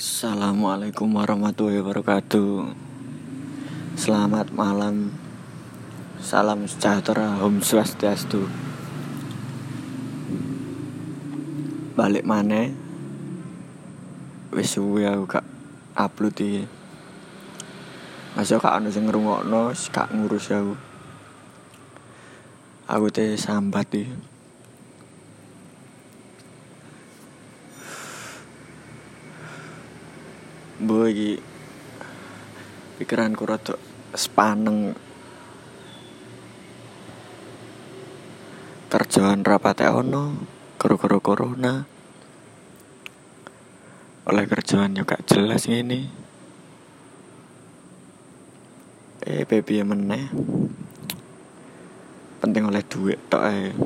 Assalamualaikum warahmatullahi wabarakatuh. Selamat malam. Salam sejahtera. Om Swastiastu. Balik mana Wis suwe aku gak upload iki. Masa gak ono sing ngrungokno gak ngurus aku. Aku teh sambat iki Mbok iki pikiranku rada sepaneng. Kerjaan rapate ono karo-karo corona. Oleh kerjaan juga jelas ini eh baby meneh. Penting oleh duit tok ae.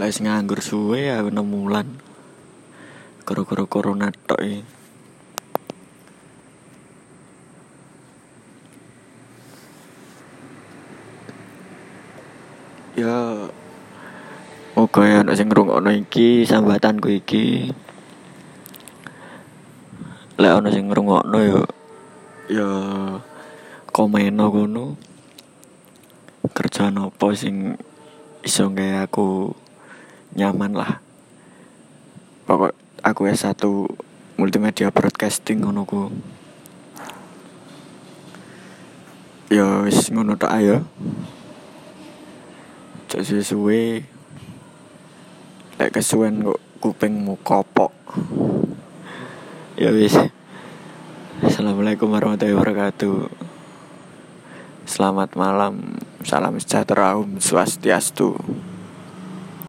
Lah nganggur suwe 6 bulan Koro-koro corona tok e. Ya Moga ya ana sing ngrungokno iki sambatanku iki. Lek ana sing ngrungokno ya ya komeno kono. Kerjaan apa sing iso gawe aku nyaman lah. Pokok aku S1 multimedia broadcasting ngono ku. Ya wis ngono tok ayo. Cek suwe lek kesuwen kok kupingmu kopok. Ya wis. Assalamualaikum warahmatullahi wabarakatuh. Selamat malam. Salam sejahtera Om Swastiastu.